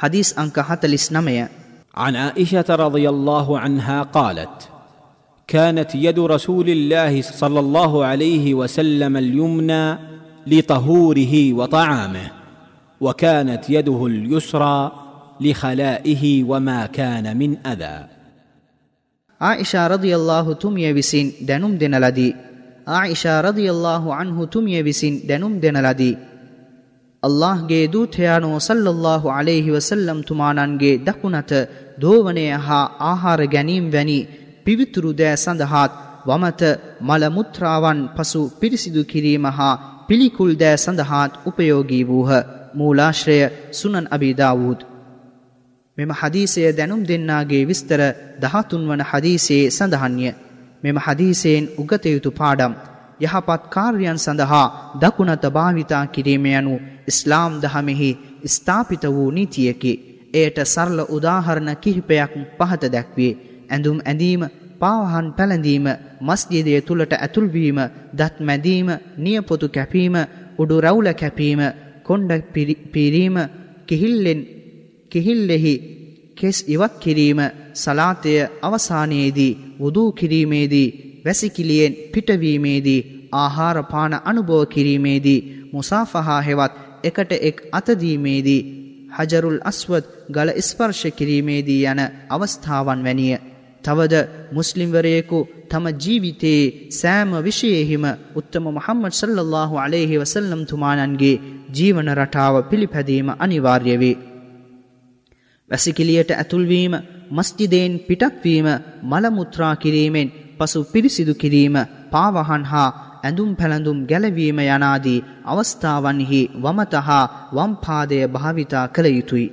حديث أنك حتى الإسلامية. عن عائشة رضي الله عنها قالت كانت يد رسول الله صلى الله عليه وسلم اليمنى لطهوره وطعامه وكانت يده اليسرى لخلائه وما كان من أذى. عائشة رضي الله تمي بسين دنم دن لدي عائشة رضي الله عنه تمي بسين دنم دن لدي අල්لهගේ දූතයානෝ සල්ලල්له عليهෙහි වසල්ලම් තුමානන්ගේ දකුණත දෝවනය හා ආහාර ගැනීම් වැනි පිවිතුරු දෑ සඳහාත් වමත මලමුත්‍රාවන් පසු පිරිසිදු කිරීම හා පිළිකුල් දෑ සඳහාත් උපයෝගී වූහ මූලාශ්‍රය සුනන් අභීදාවූත්. මෙම හදීසය දැනුම් දෙන්නාගේ විස්තර දහතුන්වන හදීසේ සඳහන්ය. මෙම හදීසයෙන් උගතයුතු පාඩම්. යහපත් කාර්යයන් සඳහා දකුණත භාවිතා කිරීම යනු ඉස්ලාම් දහමෙහි ස්ථාපිත වූ නීතියකි. එයට සරල උදාහරණ කිහිපයක් පහත දැක්වේ. ඇඳුම් ඇඳීම පාවහන් පැළඳීම මස්ජිදය තුළට ඇතුල්වීම දත් මැදීම නියපොතු කැපීම උඩු රැවුල කැපීම කොන්්ඩ පිරීම කිහිල්ලෙන් කිහිල්ලෙහි කෙස් ඉවත් කිරීම සලාතය අවසානයේදී වුදූ කිරීමේදී වැසිකිලියෙන් පිටවීමේදී ආහාරපාන අනුභව කිරීමේදී මුසාෆහා හෙවත් එකට එක් අතදීමේදී හජරුල් අස්වද් ගල ස්පර්ශ කිරීමේදී යන අවස්ථාවන් වැනිය. තවද මුස්ලිම්වරයෙකු තම ජීවිතයේ සෑම විෂයෙහිම උත්තම මොහම්මඩ් සල්ලල්ලාහු අලෙහි වසල්ලම් තුමානන්ගේ ජීවන රටාව පිළිපැදීම අනිවාර්ය වේ. වැසිකිලියට ඇතුල්වීම මස්ජිදයෙන් පිටක්වීම මලමුත්‍රා කිරීමෙන් පසු පිරිසිදු කිරීම පාවහන් හා ඇඳුම් පැළඳුම් ගැලවීම යනාදී අවස්ථාවන්හි වමත හා වම්පාදය භාවිතා කළ යුතුයි.